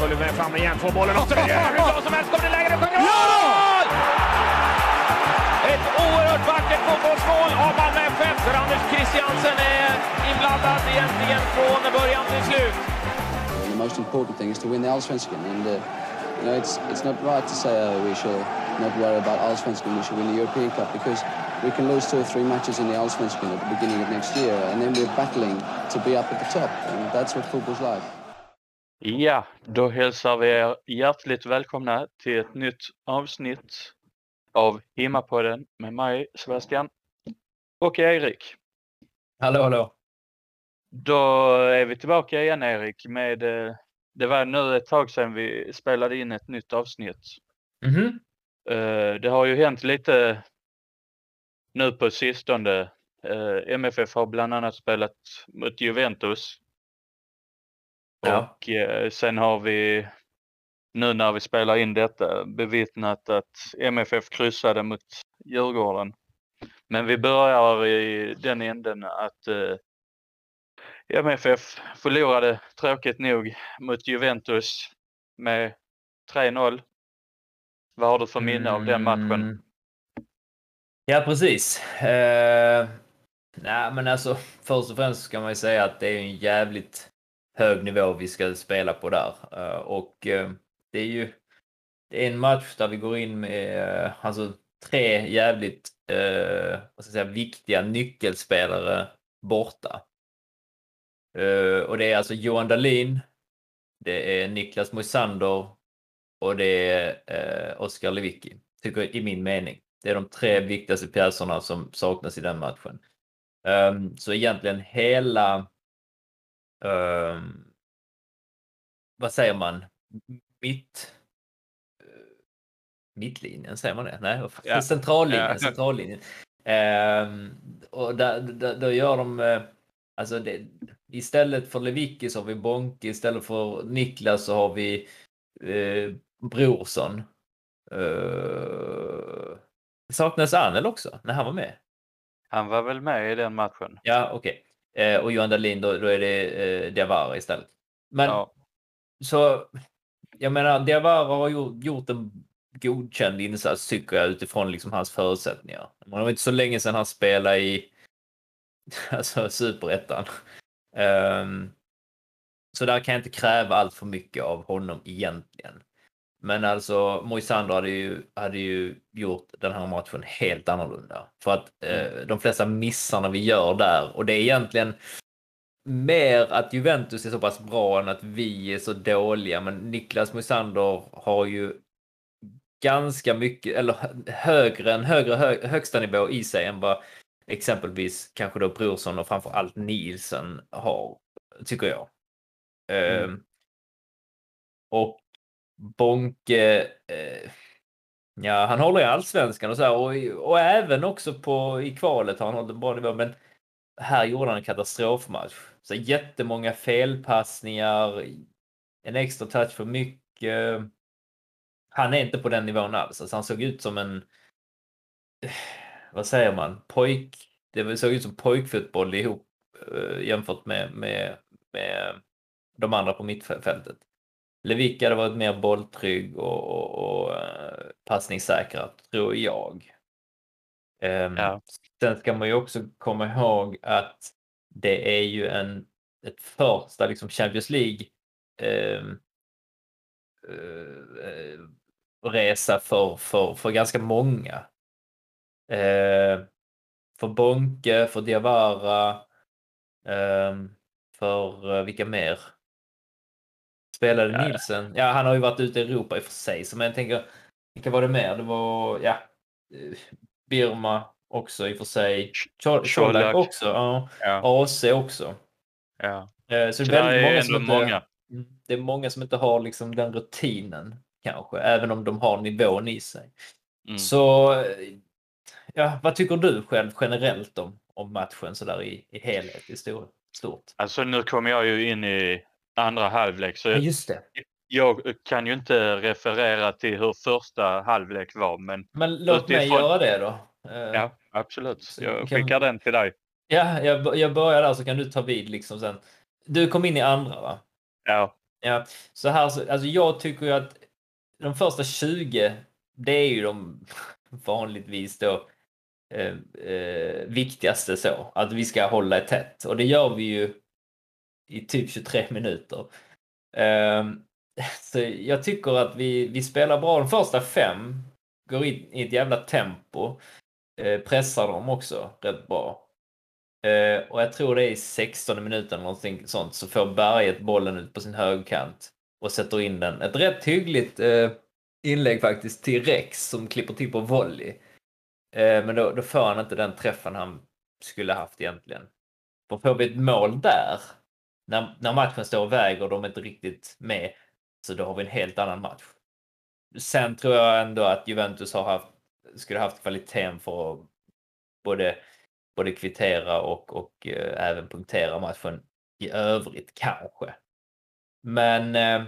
Följer med fram igen, får bollen och så är hur bra som helst. Kommer det läge, det sjunger mål! Ett oerhört vackert fotbollsmål av Malmö FF där Anders Christiansen är inblandad egentligen från början till slut. The most important thing is to win the Allsvenskan, and uh, you know it's it's not right to say uh, we should not worry about Allsvenskan. We should win the European Cup because we can lose two or three matches in the Allsvenskan at the beginning of next year, and then we're battling to be up at the top, and that's what football's like. Ja, då hälsar vi er hjärtligt välkomna till ett nytt avsnitt av Himmapodden med mig, Sebastian, och Erik. Hallå, hallå. Då är vi tillbaka igen Erik med, eh, det var nu ett tag sedan vi spelade in ett nytt avsnitt. Mhm. Eh, Det har ju hänt lite nu på sistone. Eh, MFF har bland annat spelat mot Juventus. Ja. Och eh, sen har vi nu när vi spelar in detta bevittnat att MFF kryssade mot Djurgården. Men vi börjar i den änden att eh, MFF förlorade tråkigt nog mot Juventus med 3-0. Vad har du för minne av den matchen? Mm. Ja, precis. Eh, nej, men alltså först och främst ska man ju säga att det är en jävligt hög nivå vi ska spela på där. Eh, och eh, det är ju det är en match där vi går in med eh, alltså, tre jävligt vad ska jag säga, viktiga nyckelspelare borta. Och det är alltså Johan Dahlin, det är Niklas Moisander och det är Oskar Lewicki, tycker jag, i min mening. Det är de tre viktigaste pjäserna som saknas i den matchen. Ehm, så egentligen hela ehm, vad säger man? Mitt eh, mittlinjen, säger man det? Nej? Ja. centrallinjen. Ja. centrallinjen. Ehm, och där, där, då gör de, eh, alltså det, istället för Lewicki så har vi Bonke, istället för Niklas så har vi eh, Brorsson. Eh, saknas Anel också, när han var med? Han var väl med i den matchen? Ja, okej. Eh, och Johan Dahlin, då, då är det eh, Diawara istället. Men Ja. så, jag menar, Diawara har gjort, gjort en godkänd insats tycker jag utifrån liksom hans förutsättningar. Det var inte så länge sedan han spelade i alltså, superettan. Ehm, så där kan jag inte kräva allt för mycket av honom egentligen. Men alltså Moisander hade ju, hade ju gjort den här matchen helt annorlunda. För att eh, de flesta missarna vi gör där och det är egentligen mer att Juventus är så pass bra än att vi är så dåliga. Men Niklas Moisander har ju ganska mycket, eller högre, en högre hö, högsta nivå i sig än vad exempelvis kanske då Brorsson och framför allt Nielsen har, tycker jag. Ehm, och Bonke, eh, ja han håller i allsvenskan och så här, och, och även också på i kvalet har han hållit en bra nivå, men här gjorde han en katastrofmatch. Så jättemånga felpassningar, en extra touch för mycket. Han är inte på den nivån alls. Alltså han såg ut som en, eh, vad säger man, pojk. Det såg ut som pojkfotboll ihop eh, jämfört med, med, med de andra på mittfältet. Lewicki hade varit mer bolltrygg och, och, och eh, passningssäkrad, tror jag. Ehm, Ja. Sen ska man ju också komma ihåg att det är ju en, ett första liksom Champions League ehm, eh, resa för, för, för ganska många. Eh, för Bonke, för Diawara, ehm, för eh, vilka mer? Spelade Ja, ja. Nielsen? Ja, han har ju varit ute i Europa i och för sig, så men jag tänker, vilka var det mer? Det var, ja, eh, Birma också i och för sig. Colak också. Ja. Ja, AC också. ja. Eh, Så Så det är där väldigt många som ändå inte, många. Mm. det är många som inte har liksom den rutinen kanske, även om de har nivån i sig. Mm. Så ja, vad tycker du själv generellt om, om matchen sådär i, i helhet, i stor, stort? Alltså nu kommer jag ju in i andra halvlek så Ja, just det. jag kan ju inte referera till hur första halvlek var men Men låt mig göra det då. Eh, ja absolut. Så Jag kan- skickar den till dig. ja jag, jag börjar där så kan du ta vid liksom sen. Du kom in i andra va? Ja, Ja, så här, så- alltså jag tycker ju att de första 20, det är ju de vanligtvis då eh, eh, viktigaste så, att vi ska hålla det tätt. Och det gör vi ju i typ 23 minuter. Ehm, så jag tycker att vi, vi spelar bra de första fem, går in i ett jävla tempo, eh, pressar dem också rätt bra. Eh, och jag tror det är i 16 minuten eller någonting sånt så får Berget bollen ut på sin högkant och sätter in den. Ett rätt hyggligt eh, inlägg faktiskt till Rex som klipper till på volley. Men då, då får han inte den träffen han skulle haft egentligen. För får vi ett mål där, när, när matchen står och väger och de är inte riktigt med, så då har vi en helt annan match. Sen tror jag ändå att Juventus har haft, skulle haft kvaliteten för att både både kvittera och, och eh, även punktera matchen i övrigt kanske. Men eh,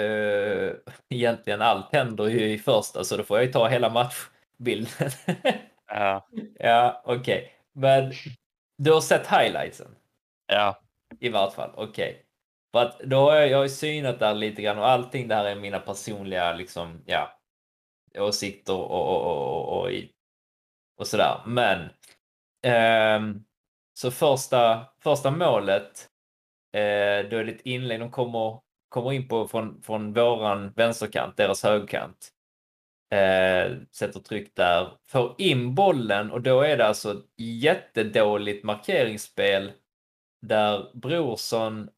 eh, egentligen allt händer ju i första så då får jag ju ta hela matchbilden. ja, ja, okej. Men du har sett highlightsen ja, i vart fall? Okej. För att då har jag, jag har ju synat där lite grann och allting det här är mina personliga liksom, ja, åsikter och, och, och, och, och, och sådär. Men ehm, så första, första målet, eh, då är det ett inlägg de kommer, kommer in på från, från våran vänsterkant, deras högerkant. Eh, sätter tryck där, får in bollen och då är det alltså ett jättedåligt markeringsspel där Brorsson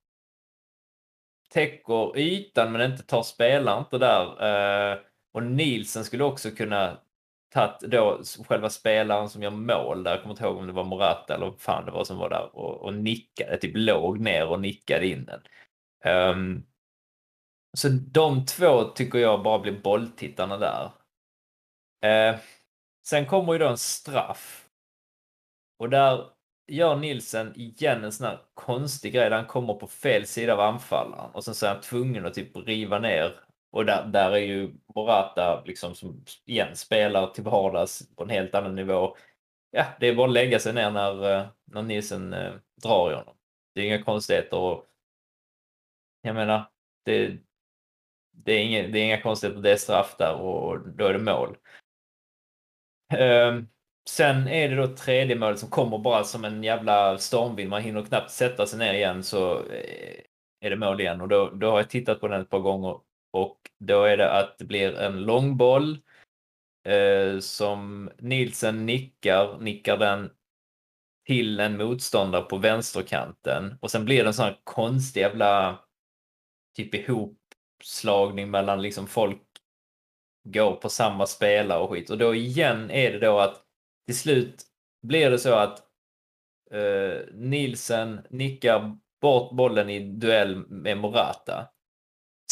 täcker ytan men inte tar spelaren inte där. Eh, och Nielsen skulle också kunna tagit då själva spelaren som gör mål där, jag kommer inte ihåg om det var Morata eller vad fan det var som var där och, och nickade, typ låg ner och nickade in den. Um, så de två tycker jag bara blir bolltittarna där. Uh, sen kommer ju då en straff. Och där gör Nilsen igen en sån här konstig grej där han kommer på fel sida av anfallaren och sen så är han tvungen att typ riva ner. Och där, där är ju Morata liksom som igen spelar till vardags på en helt annan nivå. Ja, det är bara att lägga sig ner när, eh, när Nilsen eh, drar i honom. Det är inga konstigheter och jag menar, det, det, är inga, det är inga konstigheter, det är straff där och då är det mål. Ehm, sen är det då tredje målet som kommer bara som en jävla stormvind. Man hinner knappt sätta sig ner igen så eh, är det mål igen. Och då, då har jag tittat på den ett par gånger och då är det att det blir en långboll eh, som Nielsen nickar, nickar den till en motståndare på vänsterkanten och sen blir det en sån här konstig jävla typ ihopslagning mellan liksom folk går på samma spelare och skit. Och då igen är det då att till slut blir det så att eh, Nielsen nickar bort bollen i duell med Morata.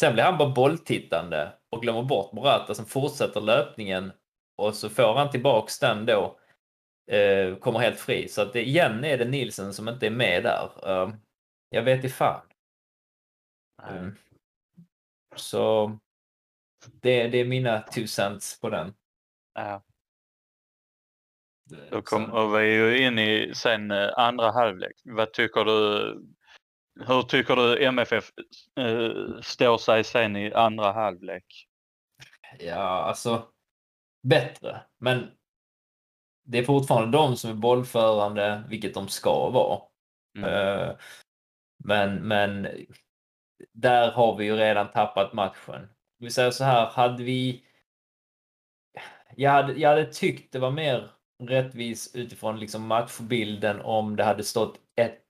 Sen blir han bara bolltittande och glömmer bort Morata som fortsätter löpningen och så får han tillbaks den då. Eh, kommer helt fri. Så att det, igen är det Nielsen som inte är med där. Eh, jag vet i fan. Mm. Så det, det är mina two cents på den. ja. Då kommer vi ju in i sen eh, andra halvlek. Vad tycker du? Hur tycker du MFF eh, står sig sen i andra halvlek? Ja, alltså bättre. Men det är fortfarande de som är bollförande, vilket de ska vara. Mm. Eh, Men, men där har vi ju redan tappat matchen. Vi säger så här, hade vi... Jag hade, jag hade tyckt det var mer rättvis utifrån liksom matchbilden om det hade stått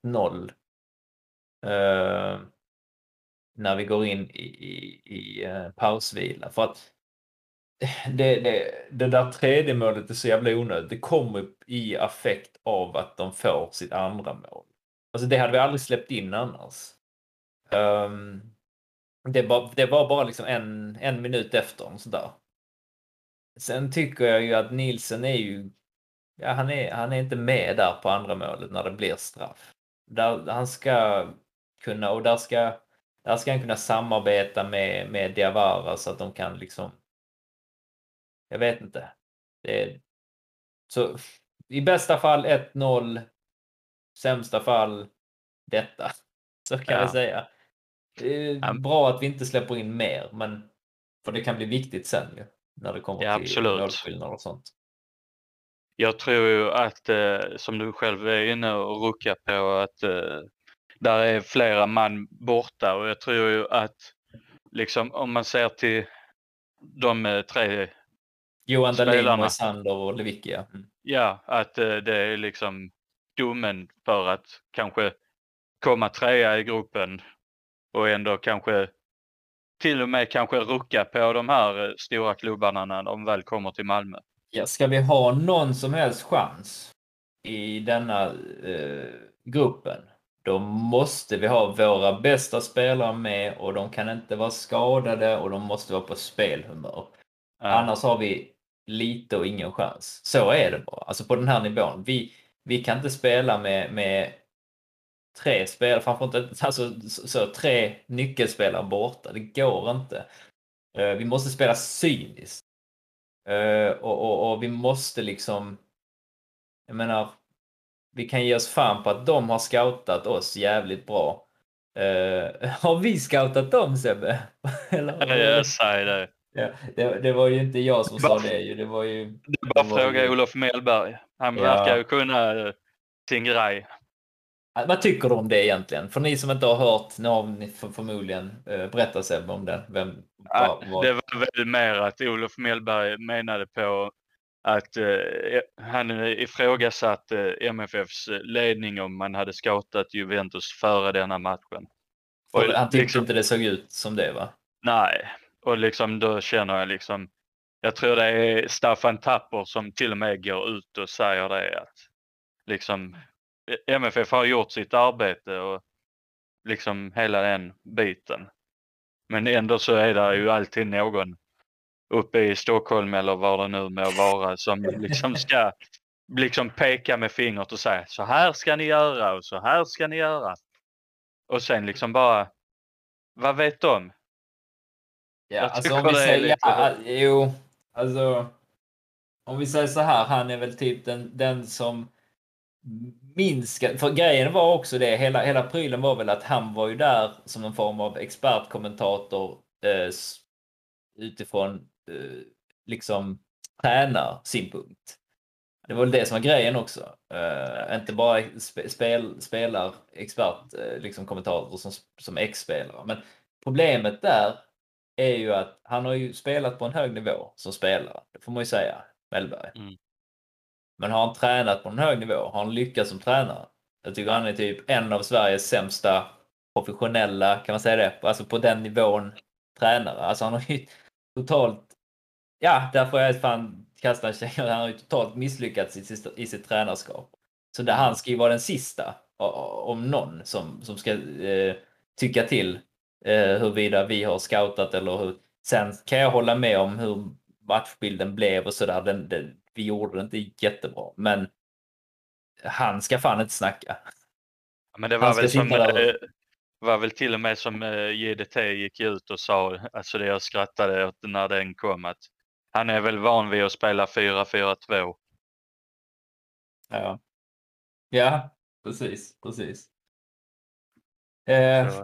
1-0. eh, när vi går in i, i, i eh, pausvila. För att det, det, det där tredje målet är så jävla onödigt. Det kommer i affekt av att de får sitt andra mål. Alltså det hade vi aldrig släppt in annars. Um, det, var, det var bara liksom en, en minut efter. Sådär. Sen tycker jag ju att Nielsen är ju... Ja, han, är, han är inte med där på andra målet när det blir straff. Där, han ska kunna, och där ska, där ska han kunna samarbeta med, med Diawara så att de kan liksom... Jag vet inte. Det, så i bästa fall 1-0. Sämsta fall detta. Så kan Ja. jag säga. Det är bra att vi inte släpper in mer, men för det kan bli viktigt sen ju. När det kommer Ja, till absolut. målskillnader och sånt. Jag tror ju att, eh, som du själv är inne och ruckar på, att eh, där är flera man borta och jag tror ju att liksom om man ser till de eh, tre, Johan Dahlin. Moisander och Lewicki, ja. Mm. ja, att det är liksom domen för att kanske komma trea i gruppen och ändå kanske till och med kanske rucka på de här stora klubbarna när de väl kommer till Malmö. Ja, ska vi ha någon som helst chans i denna eh, gruppen, då måste vi ha våra bästa spelare med och de kan inte vara skadade och de måste vara på spelhumör. Ja. Annars har vi lite och ingen chans. Så är det bara. Alltså på den här nivån. Vi, vi kan inte spela med, med tre spelare, framförallt inte, alltså så, så, tre nyckelspelare borta. Det går inte. Eh, vi måste spela cyniskt. Eh, och, och, och vi måste liksom, jag menar, vi kan ge oss fan på att de har scoutat oss jävligt bra. Eh, har vi scoutat dem Sebbe? Eller? Jag säger det. Ja, det, det var ju inte jag som sa det ju. Det var ju... Det är bara fråga ju- Olof Mellberg. Han Ja. verkar ju kunna sin grej. Vad tycker du om det egentligen? För ni som inte har hört, nu har ni för, förmodligen uh, berätta Sebbe om den. Vem, Ja, vad- vad- Det var väl mer att Olof Mellberg menade på att eh, han ifrågasatte MFFs ledning om man hade scoutat Juventus före denna matchen. Och han tyckte liksom- inte det såg ut som det va? Nej, och liksom då känner jag liksom, jag tror det är Staffan Tapper som till och med går ut och säger det att liksom MFF har gjort sitt arbete och liksom hela den biten. Men ändå så är det ju alltid någon uppe i Stockholm eller var det nu må vara som liksom ska liksom peka med fingret och säga så här ska ni göra och så här ska ni göra. Och sen liksom bara, vad vet de? Ja, alltså om vi säger, lite- ja, jo, alltså. Om vi säger så här, han är väl typ den, den som minskar, för grejen var också det, hela, hela prylen var väl att han var ju där som en form av expertkommentator eh, utifrån eh, liksom tränarsynpunkt. Det var väl det som var grejen också. Uh, inte bara spe, spel, spelar expert, uh, liksom kommentator som, som ex-spelare. Men problemet där är ju att han har ju spelat på en hög nivå som spelare. Det får man ju säga, Mellberg. Mm. Men har han tränat på en hög nivå? Har han lyckats som tränare? Jag tycker han är typ en av Sveriges sämsta professionella, kan man säga det? Alltså på den nivån tränare. Alltså han har ju totalt, ja, där får jag fan kasta en tjej. Han har ju totalt misslyckats i sitt, i sitt tränarskap. Så där han ska ju vara den sista, om någon, som, som ska eh, tycka till eh, huruvida vi har scoutat eller hur. Sen kan jag hålla med om hur matchbilden blev och sådär. Den, den, vi gjorde det inte jättebra, men han ska fan inte snacka. Men det var väl, som, där. eh, var väl till och med som eh, JDT gick ut och sa, alltså det jag skrattade åt när den kom, att han är väl van vid att spela 4-4-2. Ja, ja precis, precis. Eh,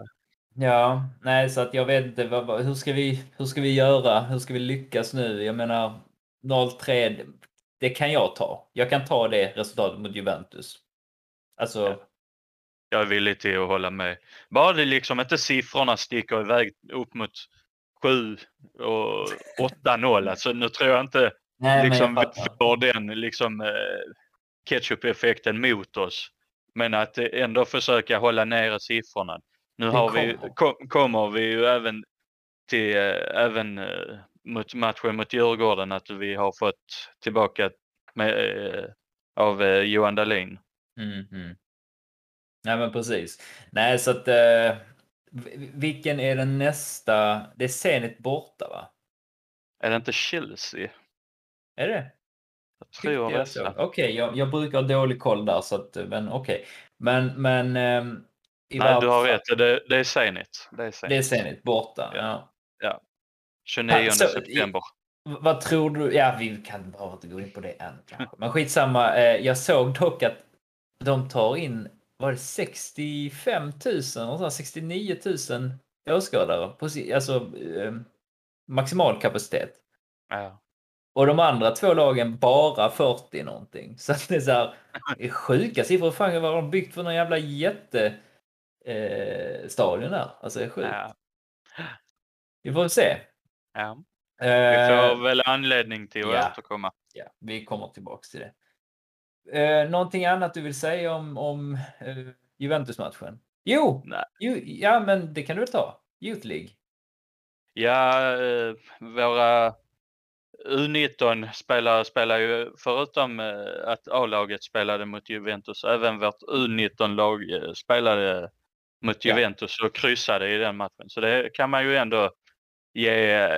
Ja, nej, så att jag vet inte. Vad- hur, ska vi, hur ska vi göra? Hur ska vi lyckas nu? Jag menar, 0-3, det, kan jag ta. Jag kan ta det resultatet mot Juventus. Alltså, Jag är villig till att hålla med. Bara det liksom inte siffrorna sticker iväg upp mot 7 och 8-0. Alltså nu tror jag inte nej, liksom vi jag fattar. får den liksom eh, ketchup-effekten mot oss. Men att eh, ändå försöka hålla nere siffrorna. Nu har vi, kom, kommer vi ju även till eh, även mot matchen mot Djurgården att vi har fått tillbaka med, eh, av eh, Johan Dahlin. Mm, mm. Nej, men precis. Nej, så att eh, vilken är den nästa? Det är Zenit borta, va? Är det inte Chelsea? Är det? Jag tror jag det. Okej, jag, jag brukar ha dålig koll där, så att, men okej. Men, men ehm, i Nej, du har rätt. Det, det är Zenit. Det är Zenit. Det är Zenit borta. Ja. Ja. 29 Alltså, i- september. Vad tror du? Ja, vi kan bara inte gå in på det än kanske. Men skitsamma. Eh, jag såg dock att de tar in, var det 65 000? Och så 69 000 åskådare. på Alltså eh, maximal kapacitet. Ja. Och de andra två lagen bara 40 någonting. Så det är så här, det är sjuka siffror. Fan vad har de byggt för någon jävla jätte eh, stadion där? Alltså det är sjukt. Ja. Vi får se. Ja. Eh, Vi får väl anledning till att ja. återkomma. Ja, vi kommer tillbaks till det. Eh, någonting annat du vill säga om, om eh, Juventus-matchen? Jo, Nej. jo, ja men det kan du väl ta. Youth League. Ja, eh, våra U19-spelare spelar ju, förutom eh, att A-laget spelade mot Juventus, även vårt U19-lag eh, spelade mot Ja. Juventus och kryssade i den matchen. Så det kan man ju ändå ge,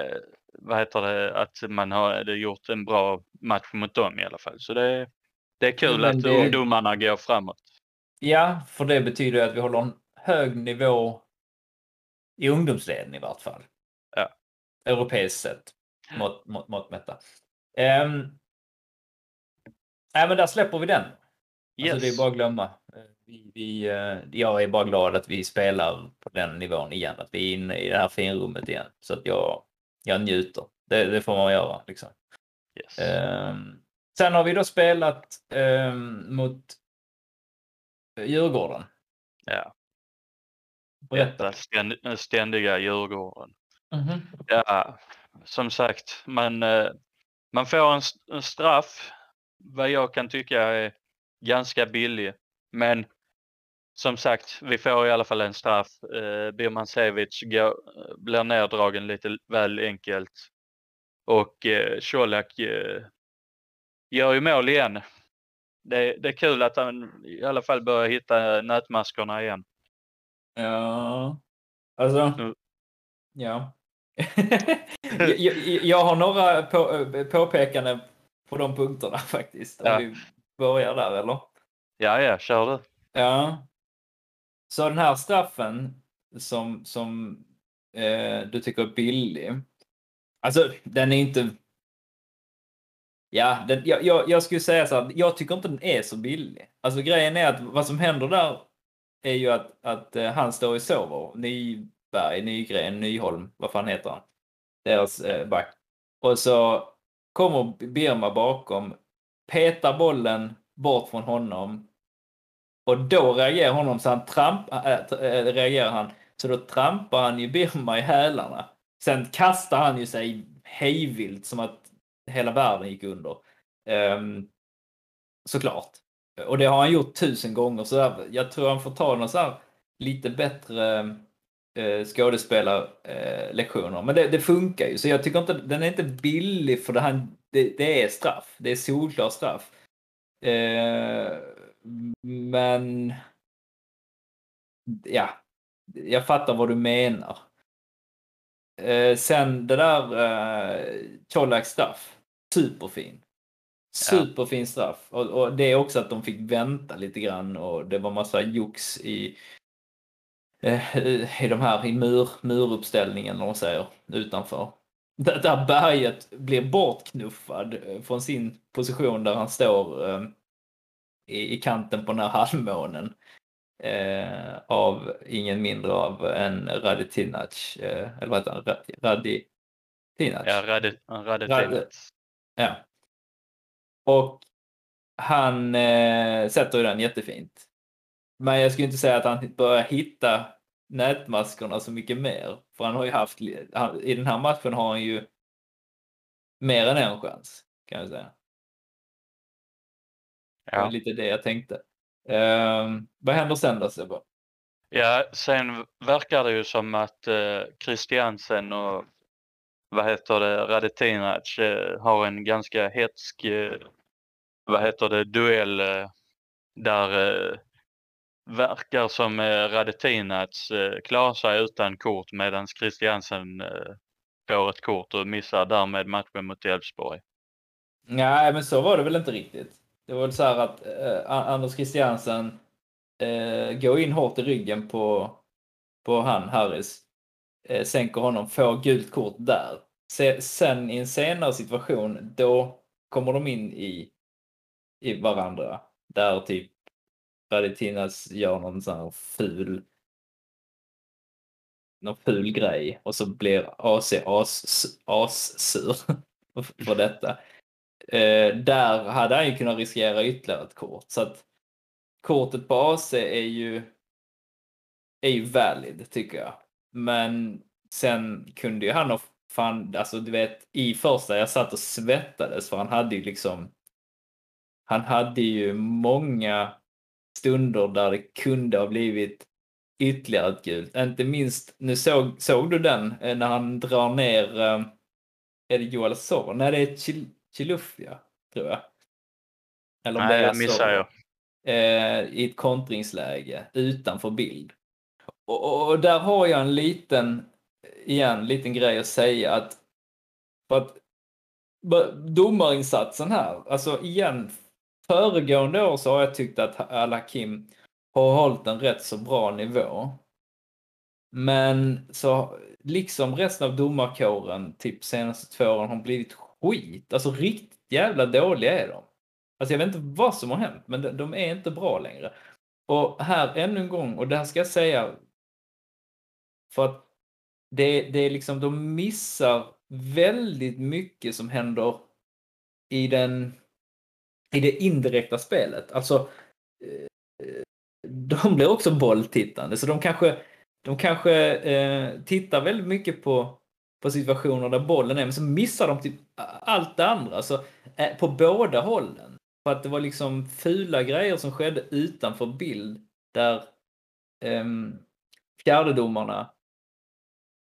vad heter det, att man har gjort en bra match mot dem i alla fall. Så det, det är kul Men att det- ungdomarna går framåt. Ja, för det betyder att vi håller en hög nivå i ungdomsleden i vart fall. Ja. Europeiskt sett. Mått, mått, mått mätta. Um, nej, men där släpper vi den. Alltså, Yes. det är bara att glömma. Vi, vi, eh, jag är bara glad att vi spelar på den nivån igen. Att vi är inne i det här finrummet igen. Så att jag, jag njuter. Det, det får man göra. Liksom. Yes. Ehm, sen har vi då spelat ehm, mot Djurgården. Ja, Berätta. ständ- ständiga Djurgården. Mhm. Ja, som sagt, man, eh, man får en, en straff, vad jag kan tycka är ganska billig. Men som sagt, vi får i alla fall en straff. Eh, Birman Sevic går, blir neddragen lite väl enkelt. Och eh, Colak eh, gör ju mål igen. Det, det är kul att han i alla fall börjar hitta nätmaskorna igen. Ja, alltså. Mm. Ja. jag, jag, jag har några på, påpekanden på de punkterna faktiskt. Om Ja. vi börjar där eller? Ja, ja, kör du. Ja. Så den här straffen som, som eh, du tycker är billig. Alltså, den är inte... Ja, den, jag, jag, jag skulle säga så här, jag tycker inte den är så billig. Alltså grejen är att vad som händer där är ju att, att eh, han står och sover. Nyberg, Nygren, Nyholm, vad fan heter han? Deras eh, back. Och så kommer Birma bakom, petar bollen bort från honom och då reagerar honom så han tramp, äh, äh, äh, reagerar han. Så då trampar han ju Birma i hälarna. Sen kastar han ju sig hejvilt som att hela världen gick under. Um, såklart. Och det har han gjort tusen gånger. Så jag tror han får ta någon så här lite bättre eh, skådespelarlektioner. Men det, det funkar ju. Så jag tycker inte, den är inte billig för det, han, det, det är straff. Det är solklar straff. Eh, men ja, jag fattar vad du menar. Eh, sen det där eh, Colaks straff, superfin. Superfin straff. Och, och det är också att de fick vänta lite grann och det var massa jox i, eh, i de här i mur, muruppställningen, eller vad säger, utanför. Där, där berget blir bortknuffad eh, från sin position där han står eh, i, i kanten på den här halvmånen. Eh, av ingen mindre av en Radetinac, eh, eller vad heter han? Rad- Radetinac? Ja, Rade, Radetinac. Ja. Och han eh, sätter ju den jättefint. Men jag skulle inte säga att han börjar hitta nätmaskorna så mycket mer. För han har ju haft, han, i den här matchen har han ju mer än en chans, kan jag säga. Det var Ja. lite det jag tänkte. Ehm, vad händer sen då Sebbe? ja, sen verkar det ju som att eh, Christiansen och vad heter det, Radetinac eh, har en ganska hetsk, eh, vad heter det, duell där verkar som eh, Radetinac klarar sig utan kort medan Christiansen får ett kort och missar därmed matchen mot Elfsborg. Nej, men så var det väl inte riktigt. Det var väl så här att eh, Anders Christiansen eh, går in hårt i ryggen på, på han, Harris. Eh, sänker honom, får gult kort där. Se, sen i en senare situation, då kommer de in i, i varandra. Där typ Radetinas gör någon sån här ful någon ful grej och så blir AC as, assur för detta. Eh, där hade han ju kunnat riskera ytterligare ett kort. Så att kortet på AC är ju, är ju valid tycker jag. Men sen kunde ju han ha fan, alltså du vet i första jag satt och svettades för han hade ju liksom han hade ju många stunder där det kunde ha blivit ytterligare ett gult. Inte minst, nu såg, såg du den eh, när han drar ner, eh, är det Joel Sor? Nej, det är Chil Chilufya, tror jag. Eller om Nej, det är missar jag. Eh, I ett kontringsläge utanför bild. Och, och, och där har jag en liten, igen, liten grej att säga att, för att domarinsatsen här, alltså igen, föregående år så har jag tyckt att Al-Hakim har hållit en rätt så bra nivå. Men så liksom resten av domarkåren, typ senaste två åren, har blivit skit. Alltså riktigt jävla dåliga är de. Alltså jag vet inte vad som har hänt, men de, de är inte bra längre. Och här ännu en gång, och det här ska jag säga för att det, det är liksom, de missar väldigt mycket som händer i den i det indirekta spelet. Alltså, eh, de blir också bolltittande, så de kanske, de kanske eh, tittar väldigt mycket på, på situationer där bollen är, men så missar de typ allt det andra. Så, eh, på båda hållen. För att det var liksom fula grejer som skedde utanför bild där eh, fjärdedomarna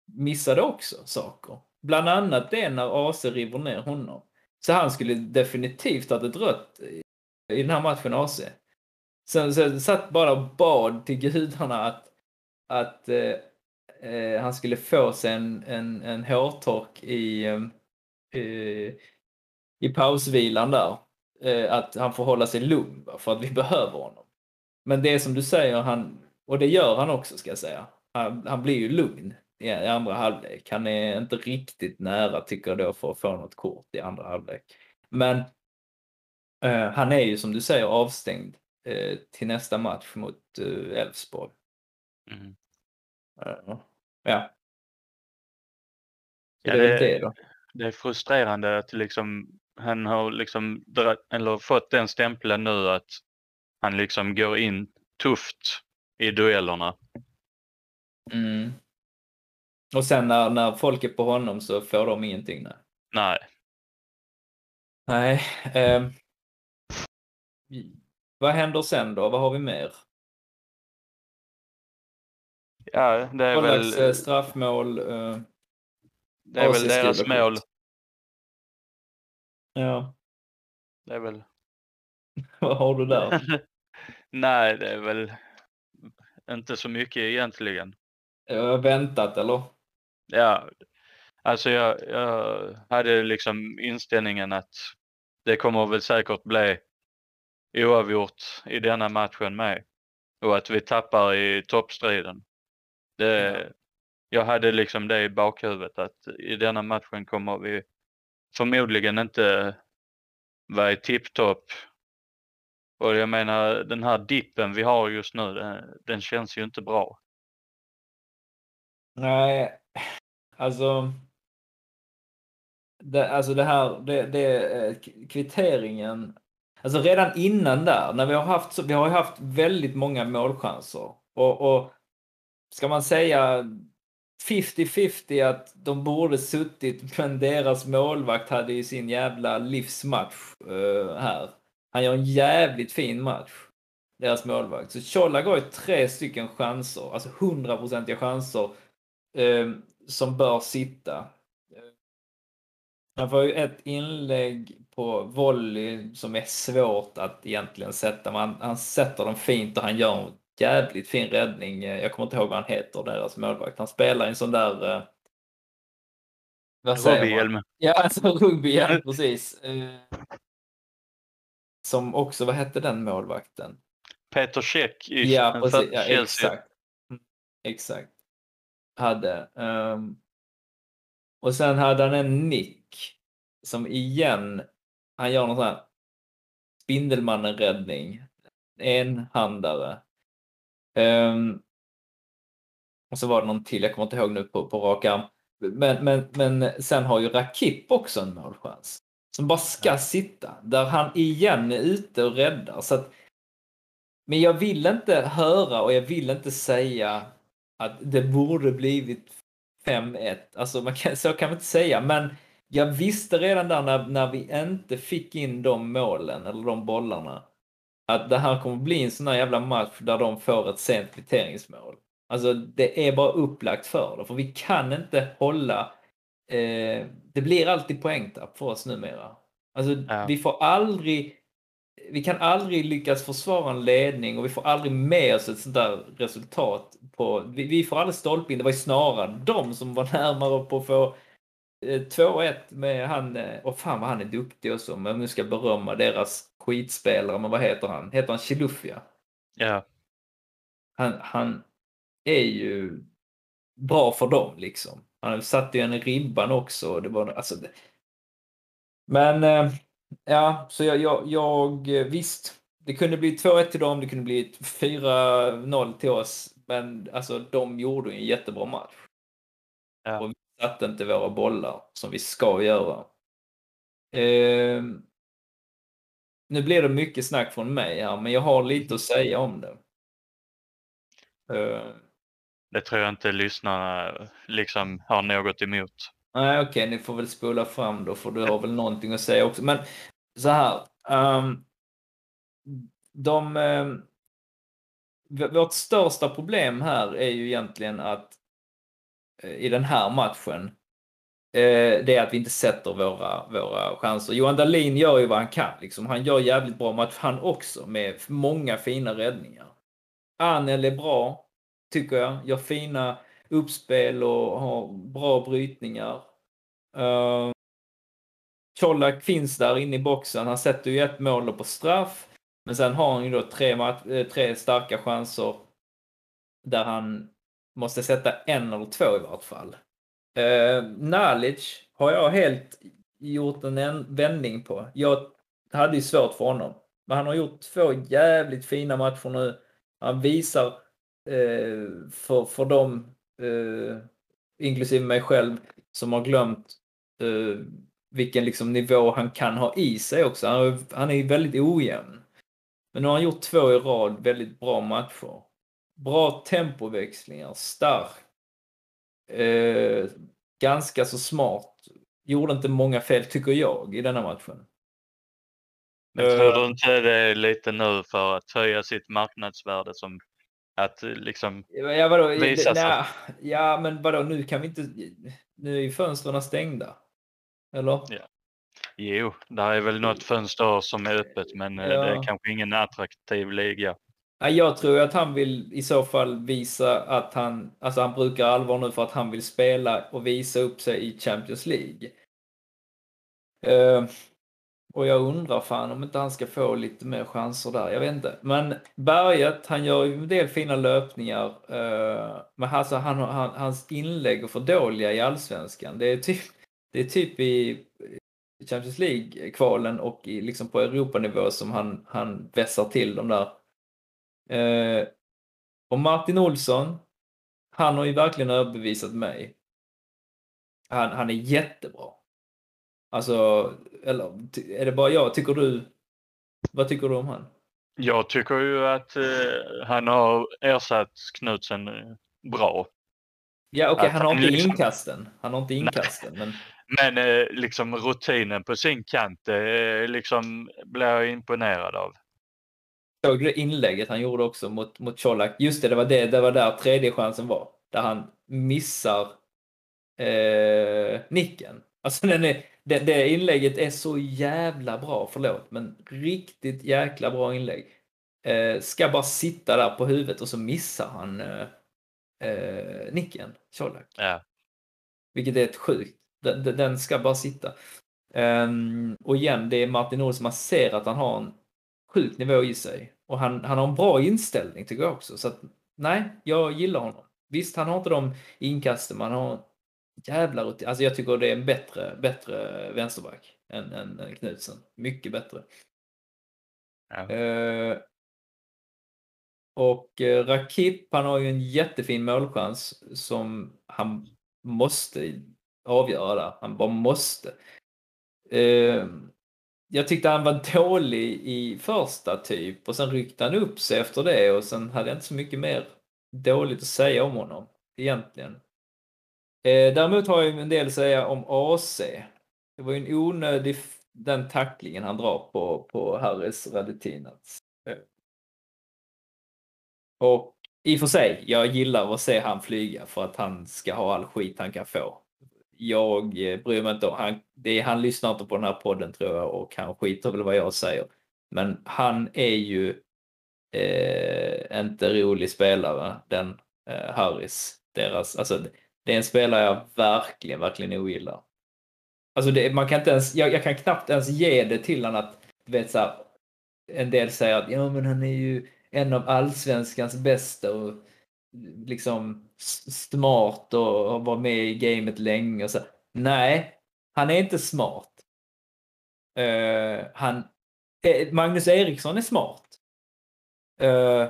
missade också saker. Bland annat det när AC river ner honom. Så han skulle definitivt ha ett rött i i den här matchen AC. Sen så jag satt bara och bad till gudarna att, att eh, eh, han skulle få sig en, en, en hårtork i, eh, eh, i pausvilan där. Eh, att han får hålla sig lugn för att vi behöver honom. Men det är som du säger, han, och det gör han också ska jag säga. Han, han blir ju lugn i, i andra halvlek. Han är inte riktigt nära tycker jag då för att få något kort i andra halvlek. Men eh, han är ju som du säger avstängd eh, till nästa match mot eh, Elfsborg. Mm. Ja. Ja, det är det- då. Det är frustrerande att liksom, han har liksom eller fått den stämpeln nu att han liksom går in tufft i duellerna. Mm. Och sen när, när folk är på honom så får de ingenting. Nej. Nej, Nej. ehm. vad händer sen då? Vad har vi mer? Ja, det är väl, eh, straffmål. eh, det är väl deras mål. Ja, Det är väl... vad har du där? Nej, det är väl inte så mycket egentligen. Eh, Väntat eller? Ja, alltså jag, jag hade liksom inställningen att det kommer väl säkert bli oavgjort i denna matchen med. Och att vi tappar i toppstriden. Det, Jag hade liksom det i bakhuvudet att i denna matchen kommer vi förmodligen inte vara i tipptopp. Och jag menar den här dippen vi har just nu, den, den känns ju inte bra. Nej, alltså. Det, alltså det här, det, det eh, kvitteringen. Alltså redan innan där, när vi har haft, så, vi har ju haft väldigt många målchanser. Och, och ska man säga 50-50 att de borde suttit, men deras målvakt hade ju sin jävla livsmatch uh, här. Han gör en jävligt fin match, deras målvakt. Så Colak har ju tre stycken chanser, alltså hundraprocentiga chanser eh, som bör sitta. Han får ju ett inlägg på volley som är svårt att egentligen sätta. men han sätter dem fint och han gör jävligt fin räddning. Jag kommer inte ihåg vad han heter, deras målvakt. Han spelar i en sån där... eh, Vad säger? Rugbyhjälm. Ja, alltså rugbyhjälm, precis. Eh, Som också, vad hette den målvakten? Peter Cech i Ja, precis. Ja, exakt. Mm, Exakt. Hade. ehm, och sen hade han en nick som igen, han gör någon sån här Spindelmannen-räddning. Enhandare. Um, och så var det någon till, jag kommer inte ihåg nu på, på rak arm. Men, men, men sen har ju Rakip också en målchans. Som bara ska sitta. Där han igen är ute och räddar. Så att, men jag vill inte höra och jag vill inte säga att det borde blivit 5-1. Alltså man kan, så kan man inte säga. Men jag visste redan där när, när vi inte fick in de målen eller de bollarna. Att det här kommer bli en sån här jävla match där de får ett sent kvitteringsmål. Alltså det är bara upplagt för det. För vi kan inte hålla... Eh, det blir alltid poängtapp för oss numera. Alltså Ja. vi får aldrig... Vi kan aldrig lyckas försvara en ledning och vi får aldrig med oss ett sånt där resultat. På, vi, vi får aldrig stolpe in. Det var ju snarare de som var närmare på att få 2-1 med han, eh, och fan vad han är duktig och så, men nu ska berömma deras skitspelare, men vad heter han? Heter han Chilufya? Ja. Han, han är ju bra för dem liksom. Han satte ju en i ribban också. Det var, alltså, det... Men eh, ja, så jag, jag, jag eh, visst, det kunde bli 2-1 till dem, det kunde bli 4-0 till oss. Men alltså de gjorde en jättebra match. Ja. Och satte inte våra bollar som vi ska göra. Eh, nu blir det mycket snack från mig här, men jag har lite att säga om det. Eh, Det tror jag inte lyssnarna liksom har något emot. Nej, okej, ni får väl spola fram då, för du har väl någonting att säga också. Men så här. ehm, de, v- vårt största problem här är ju egentligen att i den här matchen, eh, det är att vi inte sätter våra, våra chanser. Johan Dahlin gör ju vad han kan. Liksom. Han gör jävligt bra match han också, med många fina räddningar. Anel är bra, tycker jag. Gör fina uppspel och har bra brytningar. Uh, Colak finns där inne i boxen. Han sätter ju ett mål på straff. Men sen har han ju då tre, eh, tre starka chanser där han måste sätta en eller två i vart fall. Eh, uh, Nalic har jag helt gjort en vändning på. Jag hade ju svårt för honom. Men han har gjort två jävligt fina matcher nu. Han visar eh, för, för dem, eh, inklusive mig själv, som har glömt eh, vilken liksom nivå han kan ha i sig också. Han, han är ju väldigt ojämn. Men nu har han gjort två i rad väldigt bra matcher. Bra tempoväxlingar, stark. Eh, ganska så smart. Gjorde inte många fel, tycker jag, i denna matchen. Men Eh, tror du inte det är lite nu för att höja sitt marknadsvärde som att eh, liksom, Ja, vadå? Visa sig. Ja, men vadå, nu kan vi inte... Nu är ju fönstren stängda. Eller? jo, där är väl något fönster som är öppet men eh, det Ja. är kanske ingen attraktiv liga. Jag tror att han vill i så fall visa att han, alltså han brukar allvar nu för att han vill spela och visa upp sig i Champions League. Eh, och jag undrar fan om inte han ska få lite mer chanser där, jag vet inte. Men Berget, han gör ju en del fina löpningar. Eh, men alltså han, han, hans inlägg är för dåliga i Allsvenskan. Det är typ, det är typ i Champions League-kvalen och i, liksom på Europanivå som han, han vässar till de där. Eh, och Martin Olsson, han har ju verkligen överbevisat mig. Han, han är jättebra. Alltså, eller är det bara jag? Tycker du? Vad tycker du om han? Jag tycker ju att eh, han har ersatt Knutsen eh, bra. Ja, okej, Att han har han inte liksom- inkasten. Han har inte inkasten, men Men eh, liksom rutinen på sin kant eh, liksom blir jag imponerad av. såg du det inlägget han gjorde också mot, mot Colak? Just det, det var, det, det var där tredje chansen var. Där han missar eh, nicken. Alltså den är, det, det inlägget är så jävla bra, förlåt, men riktigt jäkla bra inlägg. Eh, ska bara sitta där på huvudet och så missar han eh, eh, nicken, Colak. Ja. Vilket är ett sjukt. Den, den- ska bara sitta. Ehm, och igen, det är Martin Olsson, man ser att han har en sjuk nivå i sig. Och han, han har en bra inställning tycker jag också. Så att, nej, jag gillar honom. Visst, han har inte de inkasten, men han har jävla rutin. Alltså jag tycker det är en bättre, bättre vänsterback än, än, än Knutsen. Mycket bättre. Ja. Eh, och eh, Rakip, han har ju en jättefin målchans som han måste avgöra där. Han bara måste. Eh, jag tyckte han var dålig i första typ och sen ryckte han upp sig efter det och sen hade jag inte så mycket mer dåligt att säga om honom egentligen. Eh, däremot har jag en del att säga om AC. Det var ju en onödig den tacklingen han drar på, på Harris Radetinac. Och i och för sig, jag gillar att se han flyga för att han ska ha all skit han kan få. Jag eh, bryr mig inte om, han, det är, han lyssnar inte på den här podden tror jag och han skiter väl vad jag säger. Men han är ju eh, inte rolig spelare, den eh, Harris. Deras, alltså, det är en spelare jag verkligen, verkligen ogillar. Alltså det, man kan inte ens, jag, jag kan knappt ens ge det till honom att, du vet så här, en del säger att ja men han är ju en av allsvenskans bästa och liksom smart och var med i gamet länge och så. Nej, han är inte smart. Uh, han, eh, Magnus Eriksson är smart. Eh, uh,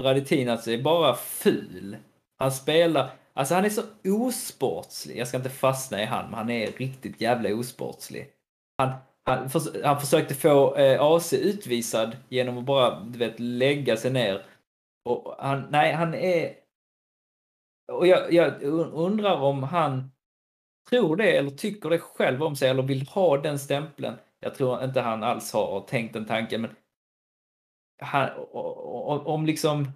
Radetinac är bara ful. Han spelar, alltså han är så osportslig. Jag ska inte fastna i han, men han är riktigt jävla osportslig. Han, han, för, han försökte få eh, AC utvisad genom att bara, du vet, lägga sig ner. Och han, nej, han är... Och jag, jag undrar om han tror det eller tycker det själv om sig eller vill ha den stämpeln. Jag tror inte han alls har tänkt den tanken, men han, om, om liksom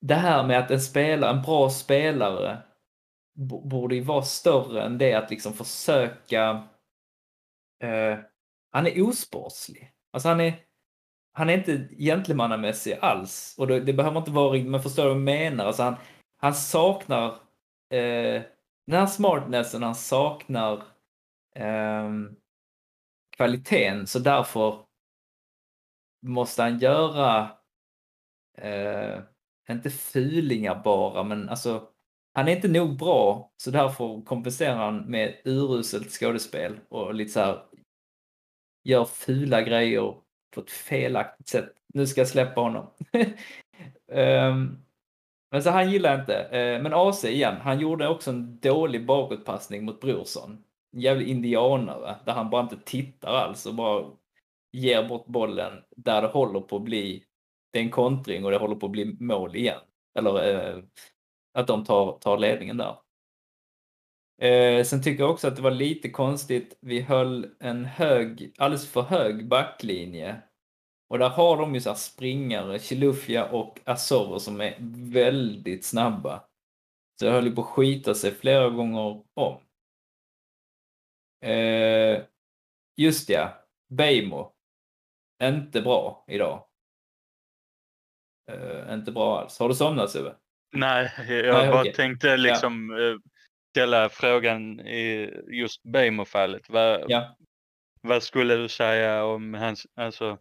det här med att en spelare, en bra spelare borde ju vara större än det att liksom försöka eh, han är osportslig. Alltså han är, han är inte gentlemannamässig alls. Och det, det behöver inte vara men förstår du vad jag menar? Alltså han, han saknar eh, den här smartnessen, han saknar eh, kvaliteten. Så därför måste han göra, eh, inte fulingar bara, men alltså han är inte nog bra så därför kompenserar han med uruselt skådespel och lite så här gör fula grejer på ett felaktigt sätt. Nu ska jag släppa honom. um, men så han gillar inte. Eh, men AC igen, han gjorde också en dålig bakåtpassning mot Brorsson. En jävlig indianare där han bara inte tittar alls och bara ger bort bollen där det håller på att bli det är en kontring och det håller på att bli mål igen. Eller eh, att de tar, tar ledningen där. Eh, sen tycker jag också att det var lite konstigt. Vi höll en hög, alldeles för hög backlinje. Och där har de ju så springare, Chilufya och Azor som är väldigt snabba. Så det höll ju på att skita sig flera gånger om. Eh, just ja, Beijmo. Inte bra idag. Eh, inte bra alls. Har du somnat Sue? Nej, jag Nej, bara okej. tänkte liksom eh, ställa frågan i just Bejmo-fallet. Vad, Ja. vad skulle du säga om hans, alltså,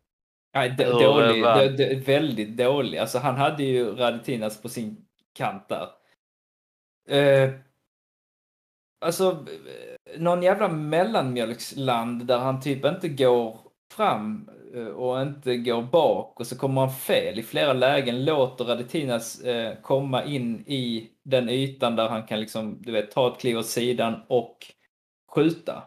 Nej, dålig, va? d- d- väldigt dålig. Alltså han hade ju Radetinas på sin kant där. Eh, alltså, eh, någon jävla mellanmjölksland där han typ inte går fram eh, och inte går bak och så kommer han fel i flera lägen, låter Radetinas eh, komma in i den ytan där han kan liksom, du vet, ta ett kliv åt sidan och skjuta.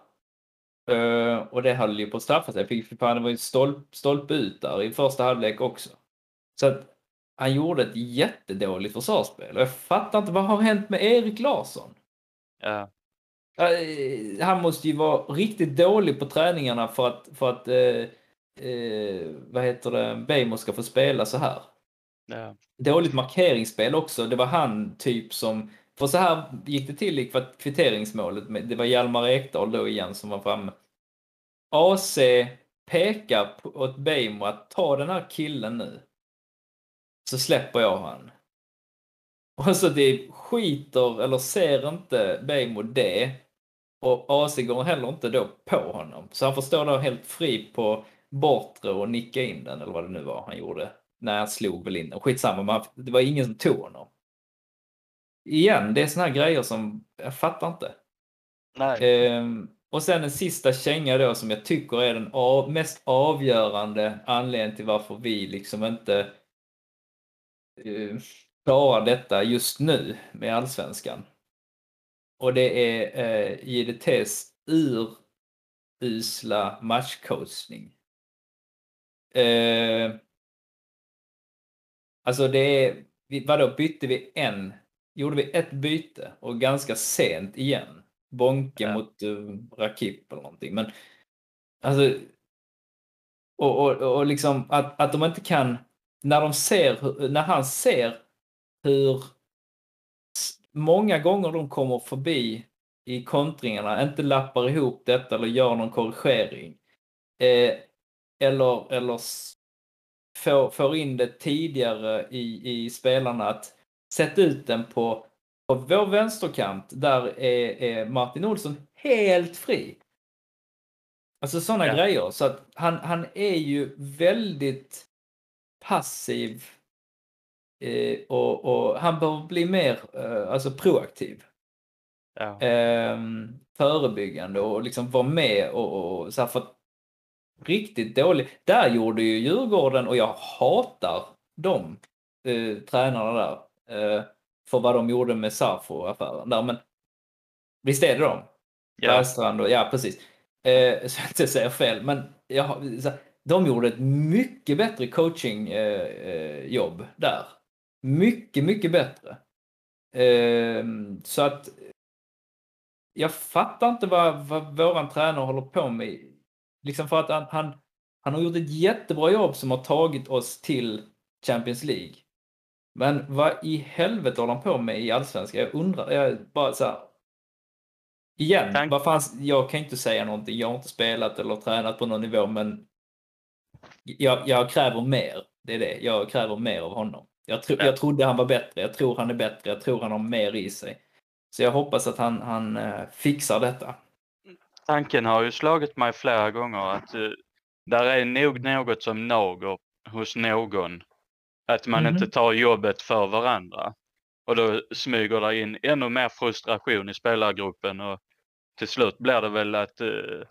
Eh, och det höll ju på att straffa sig. Fick- Fan, det var ju stolp, stolpe ut där i första halvlek också. Så att han gjorde ett jättedåligt försvarsspel. Och jag fattar inte, vad har hänt med Erik Larsson? ja, Eh, han måste ju vara riktigt dålig på träningarna för att, för att eh, vad heter det, Bejmo ska få spela så här. ja, Dåligt markeringsspel också. Det var han typ som för så här gick det till i kvitteringsmålet. Det var Hjalmar Ekdal då igen som var framme. AC pekar åt Beijmo att ta den här killen nu. Så släpper jag han. Och så det skiter, eller ser inte Beijmo det. Och AC går heller inte då på honom. Så han får stå där helt fri på bortre och nicka in den, eller vad det nu var han gjorde. När han slog väl in den. Skitsamma, det var ingen som tog honom. Igen, det är såna här grejer som jag fattar inte. Nej. Ehm, och sen en sista känga då som jag tycker är den av, mest avgörande anledningen till varför vi liksom inte uh, klarar detta just nu med allsvenskan. Och det är uh, JDTs urusla matchcoachning. Uh, alltså det är, vadå bytte vi en, gjorde vi ett byte och ganska sent igen. Bonke Ja. mot uh, Rakip eller någonting. Men alltså, och, och, och liksom att, att de inte kan, när de ser, när han ser hur många gånger de kommer förbi i kontringarna, inte lappar ihop detta eller gör någon korrigering. Eh, eller eller får, får in det tidigare i, i spelarna att sätta ut den på, på vår vänsterkant. Där är, är Martin Olsson helt fri. Alltså sådana Ja. grejer. Så att han, han är ju väldigt passiv eh, och, och han behöver bli mer eh, alltså proaktiv. Ja. Ehm, förebyggande och liksom vara med och, och så här för riktigt dålig. Där gjorde ju Djurgården och jag hatar de eh, tränarna där eh, för vad de gjorde med Safo-affären där. Men visst är det de? Ja. Bergstrand och, ja precis. Eh, så jag inte säger fel, men jag, har- så, här, de gjorde ett mycket bättre coachingjobb eh, eh, där. Mycket, mycket bättre. Eh, så att jag fattar inte vad, vad våran tränare håller på med. Liksom för att han, han, han har gjort ett jättebra jobb som har tagit oss till Champions League. Men vad i helvete håller han på med i Allsvenskan? Jag undrar, jag bara så här. Igen, Tank- vad fan, jag kan inte säga någonting. Jag har inte spelat eller tränat på någon nivå, men jag, jag kräver mer. Det är det. Jag kräver mer av honom. Jag, tro, Ja. jag trodde han var bättre. Jag tror han är bättre. Jag tror han har mer i sig. Så jag hoppas att han, han eh, fixar detta. Tanken har ju slagit mig flera gånger att uh, där är nog något som nager hos någon. Att man Mhm. inte tar jobbet för varandra. Och då smyger det in ännu mer frustration i spelargruppen och till slut blir det väl att uh,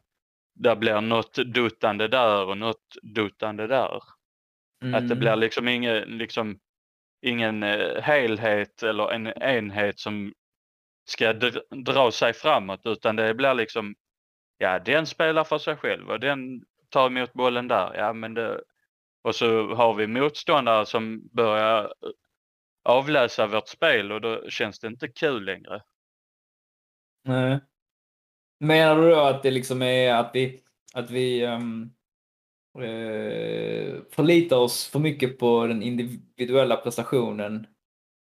det blir något duttande där och något duttande där. Att det Mm. blir liksom ingen, liksom, ingen eh, helhet eller en enhet som ska dr- dra sig framåt utan det blir liksom, ja den spelar för sig själv och den tar emot bollen där. Ja, men det, och så har vi motståndare som börjar eh, avläsa vårt spel och då känns det inte kul längre. Nej. Menar du då att det liksom är att vi, att vi ehm, eh, förlitar oss för mycket på den individuella prestationen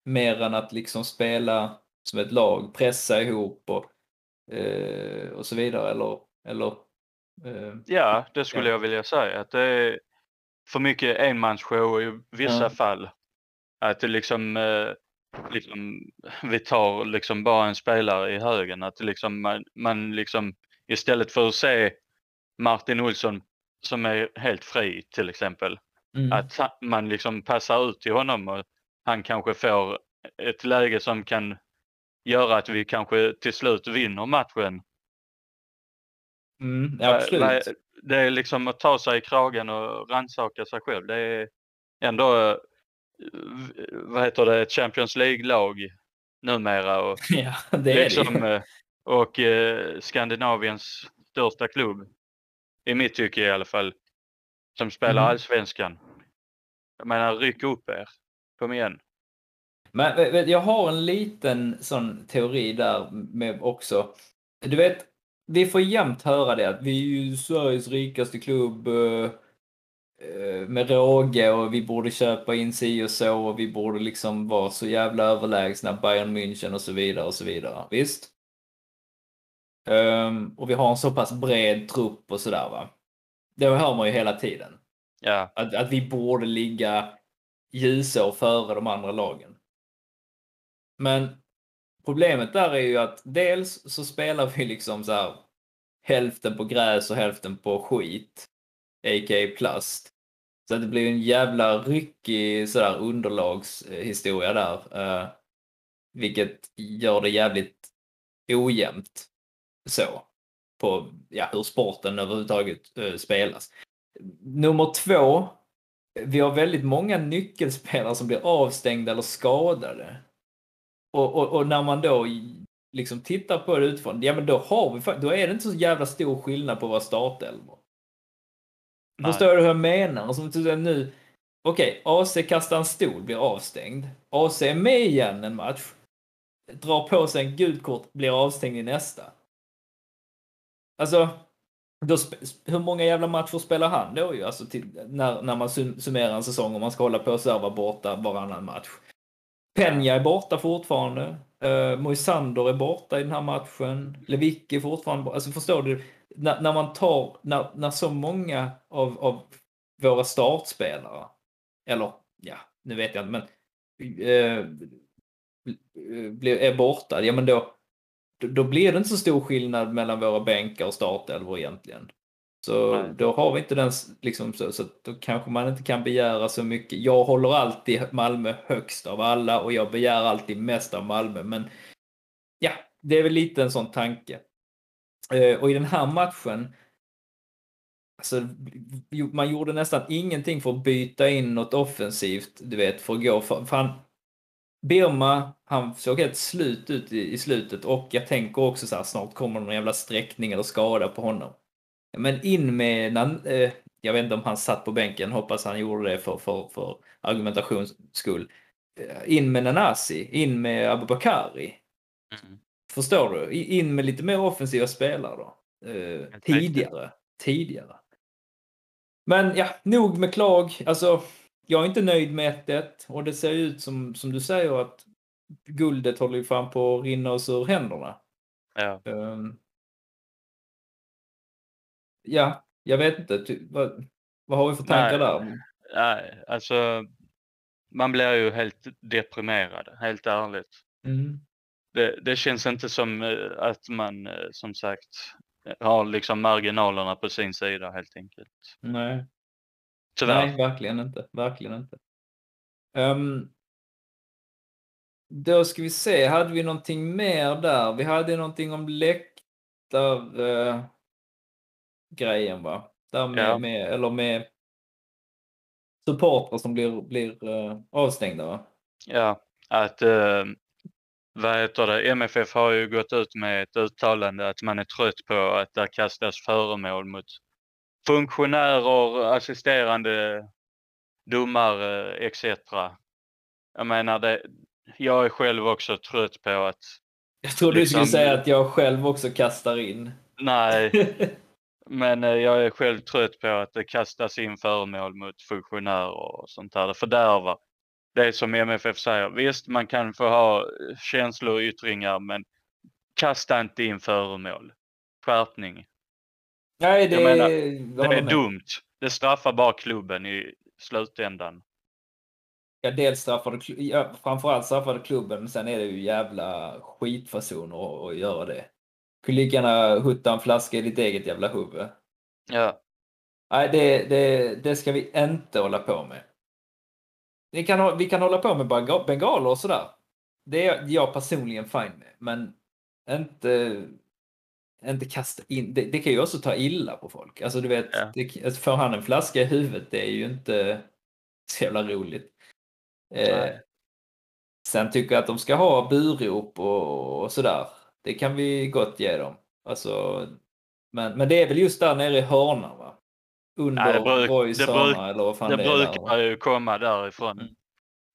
mer än att liksom spela som ett lag, pressa ihop och, eh, och så vidare eller, eller eh, Ja, det skulle Ja. jag vilja säga. Att det är för mycket enmansshow i vissa Ja. fall. Att det liksom, eh, liksom, vi tar liksom bara en spelare i högen. Att liksom, man, man liksom istället för att se Martin Olsson som är helt fri till exempel. mm. Att man liksom passar ut till honom och han kanske får ett läge som kan göra att vi kanske till slut vinner matchen. mm, absolut. Det är liksom att ta sig i kragen och rannsaka sig själv. Det är ändå, eh, vad heter det, Champions League-lag numera och, ja, det är liksom, det eh, och eh, Skandinaviens största klubb. I mitt tycke i alla fall. Som spelar Mhm. allsvenskan. Jag menar, ryck upp er. Kom igen. Men jag har en liten sån teori där med också. Du vet, vi får jämt höra det att vi är ju Sveriges rikaste klubb. eh, eh, med råge och vi borde köpa in si och så och vi borde liksom vara så jävla överlägsna Bayern München och så vidare och så vidare. Visst? Ehm, och vi har en så pass bred trupp och sådär va. Det hör man ju hela tiden. Ja, Att, att vi borde ligga ljusår före de andra lagen. Men problemet där är ju att dels så spelar vi liksom så här hälften på gräs och hälften på skit, a.k.a. plast. Så det blir en jävla ryckig sådär underlagshistoria där. Eh, vilket gör det jävligt ojämnt så. På ja, hur sporten överhuvudtaget eh, spelas. Nummer två, vi har väldigt många nyckelspelare som blir avstängda eller skadade. Och, och, och när man då liksom tittar på det utifrån, ja men då har vi då är det inte så jävla stor skillnad på våra startelvor. Förstår du hur jag menar? Som till exempel nu, okej, AC kastar en stol, blir avstängd. AC är med igen en match, drar på sig en gult kort, blir avstängd i nästa. Alltså, då, hur många jävla matcher spelar han då ju? Alltså till, när, när man sum, summerar en säsong och man ska hålla på och serva borta varannan match. Peña är borta fortfarande. Uh, Moisander är borta i den här matchen. Lewicki är fortfarande borta. Alltså förstår du? När, när man tar, när, när så många av, av våra startspelare, eller ja, nu vet jag inte, men uh, är borta, ja men då- då blir det inte så stor skillnad mellan våra bänkar och startelvor egentligen. Så Nej. då har vi inte den, liksom så, så då kanske man inte kan begära så mycket. Jag håller alltid Malmö högst av alla och jag begär alltid mest av Malmö, men ja, det är väl lite en sån tanke. Eh, Och i den här matchen, alltså, man gjorde nästan ingenting för att byta in något offensivt, du vet, för att gå. För, för han, Birma, han såg helt slut ut i, i slutet och jag tänker också så här, snart kommer någon jävla sträckning eller skada på honom. Men in med, eh, jag vet inte om han satt på bänken, hoppas han gjorde det för, för, för argumentations skull. Eh, In med Nanasi, in med Abubakari. Mm. Förstår du? In med lite mer offensiva spelare då. Eh, tidigare. Tidigare. Men ja, nog med klag. Alltså, jag är inte nöjd med 1-1 och det ser ut som, som du säger att guldet håller ju fan på att rinna oss ur händerna. ja. Ehm. Ja, jag vet inte. Ty, vad, vad har vi för tankar Nej. där? Nej, alltså man blir ju helt deprimerad, helt ärligt. Mm. Det, det känns inte som eh, att man eh, som sagt har liksom marginalerna på sin sida helt enkelt. Nej. Tyvärr. Nej, verkligen inte. Verkligen inte. Ehm, då ska vi se, hade vi någonting mer där? Vi hade någonting om läktar uh, grejen va? Där med, Ja. med, eller med supportrar som blir, blir eh, avstängda va? Ja, att eh, vad heter det, MFF har ju gått ut med ett uttalande att man är trött på att det kastas föremål mot funktionärer, assisterande domare etc. Jag menar, det, jag är själv också trött på att, Jag trodde Liksom- du skulle säga att jag själv också kastar in. nej, men eh, jag är själv trött på att det kastas in föremål mot funktionärer och sånt där. Det fördärvar. Det är som MFF säger, visst man kan få ha eh, känsloyttringar men kasta inte in föremål. Skärpning. Nej, det, Jag menar, Det är dumt. Det straffar bara klubben i slutändan. Ja, dels straffade, klu- ja, framförallt straffade klubben, men sen är det ju jävla skitfasoner att göra det. Kunde lika gärna hutta en flaska i ditt eget jävla huvud. Ja, Nej, det, det, det ska vi inte hålla på med. Vi kan, vi kan hålla på med benga- bengaler och sådär. Det är jag personligen fine med, men inte, inte kasta in. Det, det kan ju också ta illa på folk. Alltså du vet, Ja. det, alltså, får han en flaska i huvudet, det är ju inte så jävla roligt. Eh, sen tycker jag att de ska ha burop och, och sådär. Det kan vi gott ge dem. Alltså, men, men det är väl just där nere i hörnan va? Under Nej, det bruk- Roys det bruk- hörna eller vad fan det det, är där, brukar ju komma därifrån. Mm.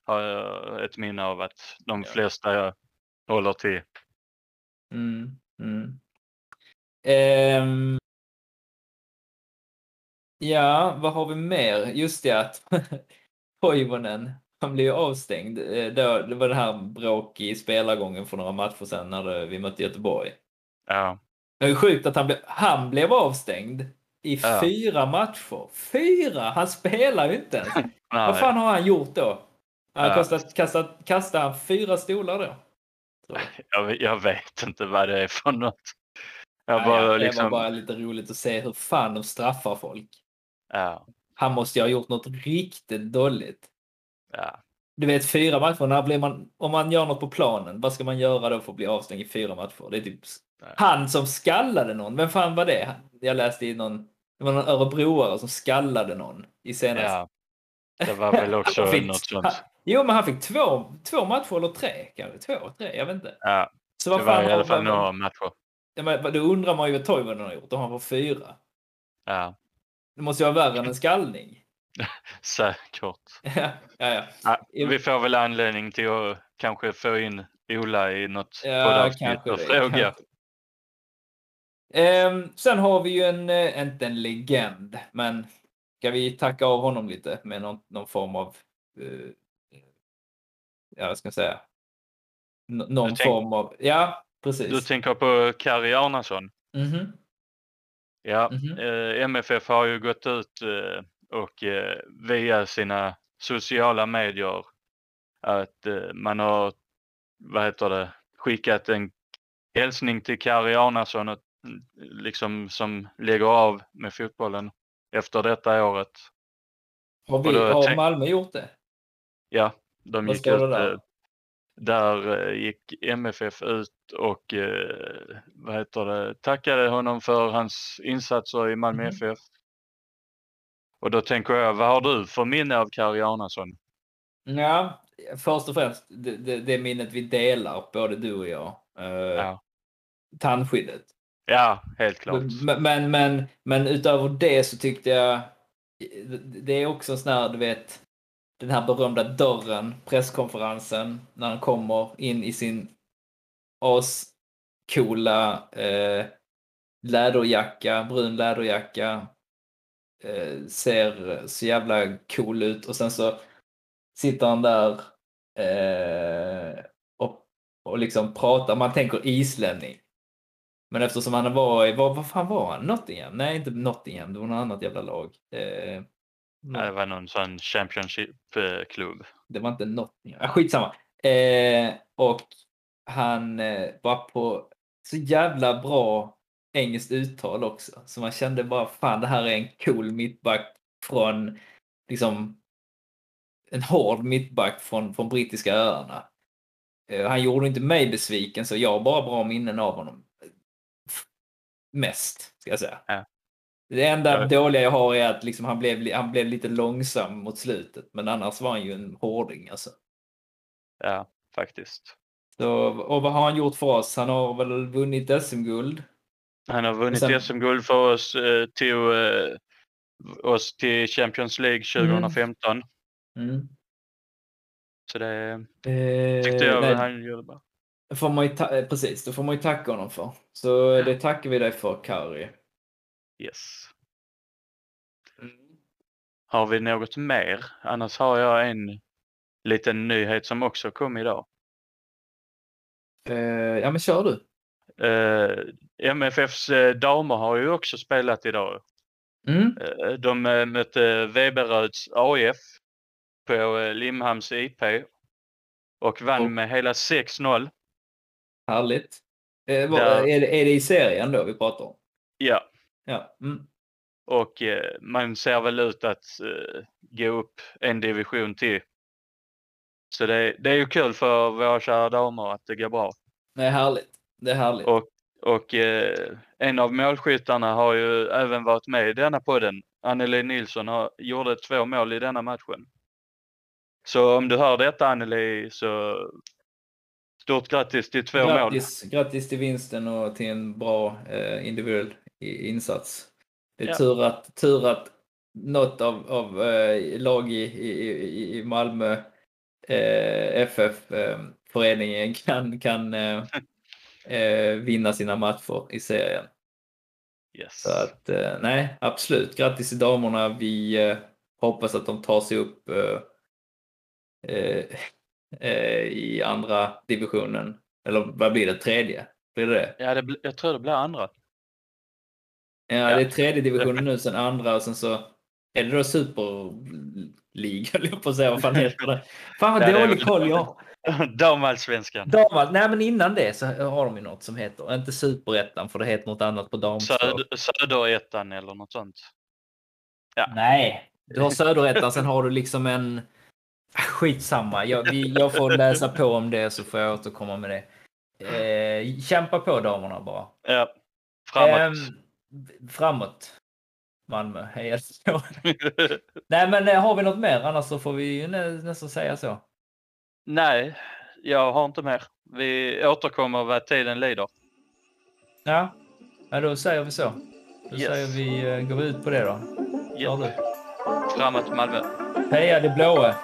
Har jag ett minne av att de Ja. flesta jag håller till. Mm, mm. Ehm, Ja, vad har vi mer? Just det att Toivonen, han blev ju avstängd. Eh, det var det här bråk i spelargången för några matcher sedan när vi mötte Göteborg. Ja. Det är ju sjukt att han blev, han blev avstängd i Ja. fyra matcher. Fyra! Han spelar ju inte ens. Vad fan har han gjort då? Han Ja. kastat, kastat, kastade han fyra stolar då? Jag, jag vet inte vad det är för något. Jag bara det liksom... var bara lite roligt att se hur fan de straffar folk. Ja, Han måste ju ha gjort något riktigt dåligt. Ja. Du vet fyra matcher, när blir man, om man gör något på planen, vad ska man göra då för att bli avstängd i fyra matcher? Det är typ han som skallade någon. Vem fan var det? Jag läste i någon, det var någon örebroare som skallade någon i senaste. ja. Det var väl också fick- något sånt. han- Jo, men han fick två, två matcher eller tre kanske. Två, tre, jag vet inte. Ja, Så det var fan i alla fall några matcher. Ja, men Då undrar man ju vad Toivonen har gjort. Då har han fått fyra. Ja, Det måste ju vara värre än en skallning. säkert. ja, ja. Ja, vi får väl anledning till att kanske få in Ola i något Ja, kanske och fråga. Ehm, sen har vi ju en, eh, inte en legend, men ska vi tacka av honom lite med någon, någon form av, eh, ja vad ska jag säga, Nå- någon Du tänk- form av, ja precis. Du tänker på Kari Arnason? Mhm. Ja, Mhm. eh, MFF har ju gått ut eh, och eh, via sina sociala medier att eh, man har, vad heter det, skickat en hälsning till Kari Arnason och, mm, liksom som lägger av med fotbollen efter detta året. Har, vi, och då har Malmö gjort det? Ja, de Vad gick ut. där? eh, Där eh, gick MFF ut och eh, vad heter det, tackade honom för hans insatser i Malmö Mhm. FF. Och då tänker jag, vad har du för minne av Kari Arnason? Ja, först och främst det, det, det minnet vi delar, både du och jag. Eh, Ja, Tandskyddet. ja helt klart. Men, men, men, men utöver det så tyckte jag det är också sån här, du vet, den här berömda dörren, presskonferensen, när han kommer in i sin ascoola eh, läderjacka, brun läderjacka. Eh, ser så jävla cool ut och sen så sitter han där eh, och, och liksom pratar, man tänker islänning. Men eftersom han var i, vad, fan var han? Nottingham? Nej, inte Nottingham, det var något annat jävla lag. Eh, Det var någon sån Championship-klubb. det var inte Nottingham. Ah, skitsamma. Eh, och han eh, var på så jävla bra engelskt uttal också. Så man kände bara fan det här är en cool mittback från liksom en hård mittback från, från brittiska öarna. Eh, han gjorde inte mig besviken så jag har bara bra minnen av honom. Mest, ska jag säga. Ja. Det enda Ja. dåliga jag har är att liksom han, blev, han blev lite långsam mot slutet. Men annars var han ju en hårding alltså. Ja, faktiskt. Så, och vad har han gjort för oss? Han har väl vunnit SM-guld? Han har vunnit sen- SM-guld för oss, eh, tog eh, oss till Champions League 2015. Mm. Så det Eh, tyckte jag nej, han gjorde bra. får man ju ta- eh, precis, det får man ju tacka honom för. Så det tackar vi dig för, Kari. Yes. Har vi något mer? Annars har jag en liten nyhet som också kom idag. Eh, ja, men kör du. Eh, MFFs eh, damer har ju också spelat idag. Mm. Eh, de mötte Veberöds AIF på Limhamns IP och vann Och- med hela 6-0. Härligt. Eh, vad, Där- är, det, är det i serien då vi pratar om? Ja, Ja. Mm. och eh, man ser väl ut att eh, gå upp en division till. Så det, det är ju kul för våra kära damer att det går bra. Det är härligt. Det är härligt. Och, och eh, en av målskyttarna har ju även varit med i denna podden. Anneli Nilsson har, gjorde två mål i denna matchen. Så om du hör detta Anneli så stort grattis till två mål. grattis, grattis till vinsten och till en bra eh, individuell i- insats. Det är Ja. tur, att, tur att något av, av eh, lag i, i, i- i Malmö eh, FF-föreningen kan, kan eh, vinna sina matcher i serien. Yes. Så att, eh, nej, absolut. Grattis till damerna. Vi eh, hoppas att de tar sig upp eh, eh, eh, i andra divisionen. Eller vad blir det? Tredje? Blir det det? Ja, det, bl- jag tror det blir andra. Ja, det är tredje divisionen nu, sen andra och sen så är det då superliga, höll jag på att säga. Vad fan heter det? Fan vad Ja, dålig koll jag har. Damallsvenskan. Damer, nej men innan det så har de ju något som heter, inte superettan för det heter något annat på damspråk. Söd, Söderettan eller något sånt. Ja. Nej, du har söderettan, sen har du liksom en... Ah, Skitsamma, jag, vi, jag får läsa på om det så får jag återkomma med det. Eh, kämpa på damerna bara. Ja. Framåt. Ehm, framåt. Malmö, heja. Nej men eh, har vi något mer? Annars så får vi ju nä, nästan säga så. Nej, jag har inte mer. Vi återkommer vad tiden lider. Ja, ja då säger vi så. Då Yes. säger vi, eh, går vi ut på det då. Du. Framåt Malmö. Heja det blåa!